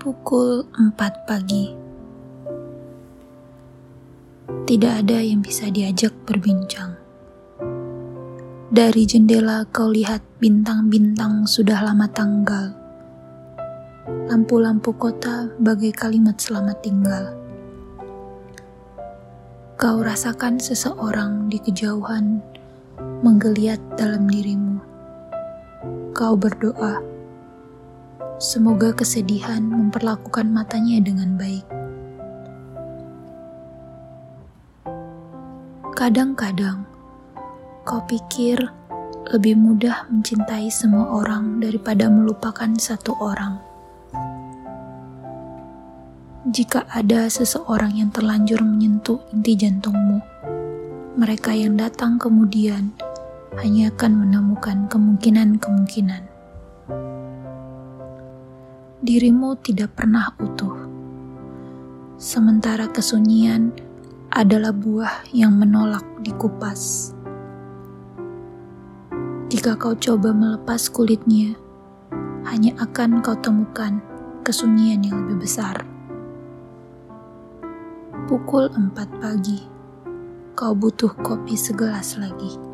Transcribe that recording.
Pukul 4 pagi. Tidak ada yang bisa diajak berbincang. Dari jendela kau lihat bintang-bintang sudah lama tanggal. Lampu-lampu kota bagai kalimat selamat tinggal. Kau rasakan seseorang di kejauhan menggeliat dalam dirimu. Kau berdoa, semoga kesedihan memperlakukan matanya dengan baik. Kadang-kadang kau pikir lebih mudah mencintai semua orang daripada melupakan satu orang. Jika ada seseorang yang terlanjur menyentuh inti jantungmu, mereka yang datang kemudian hanya akan menemukan kemungkinan-kemungkinan. Dirimu tidak pernah utuh, sementara kesunyian adalah buah yang menolak dikupas. Jika kau coba melepas kulitnya, hanya akan kau temukan kesunyian yang lebih besar. Pukul 4 pagi, kau butuh kopi segelas lagi.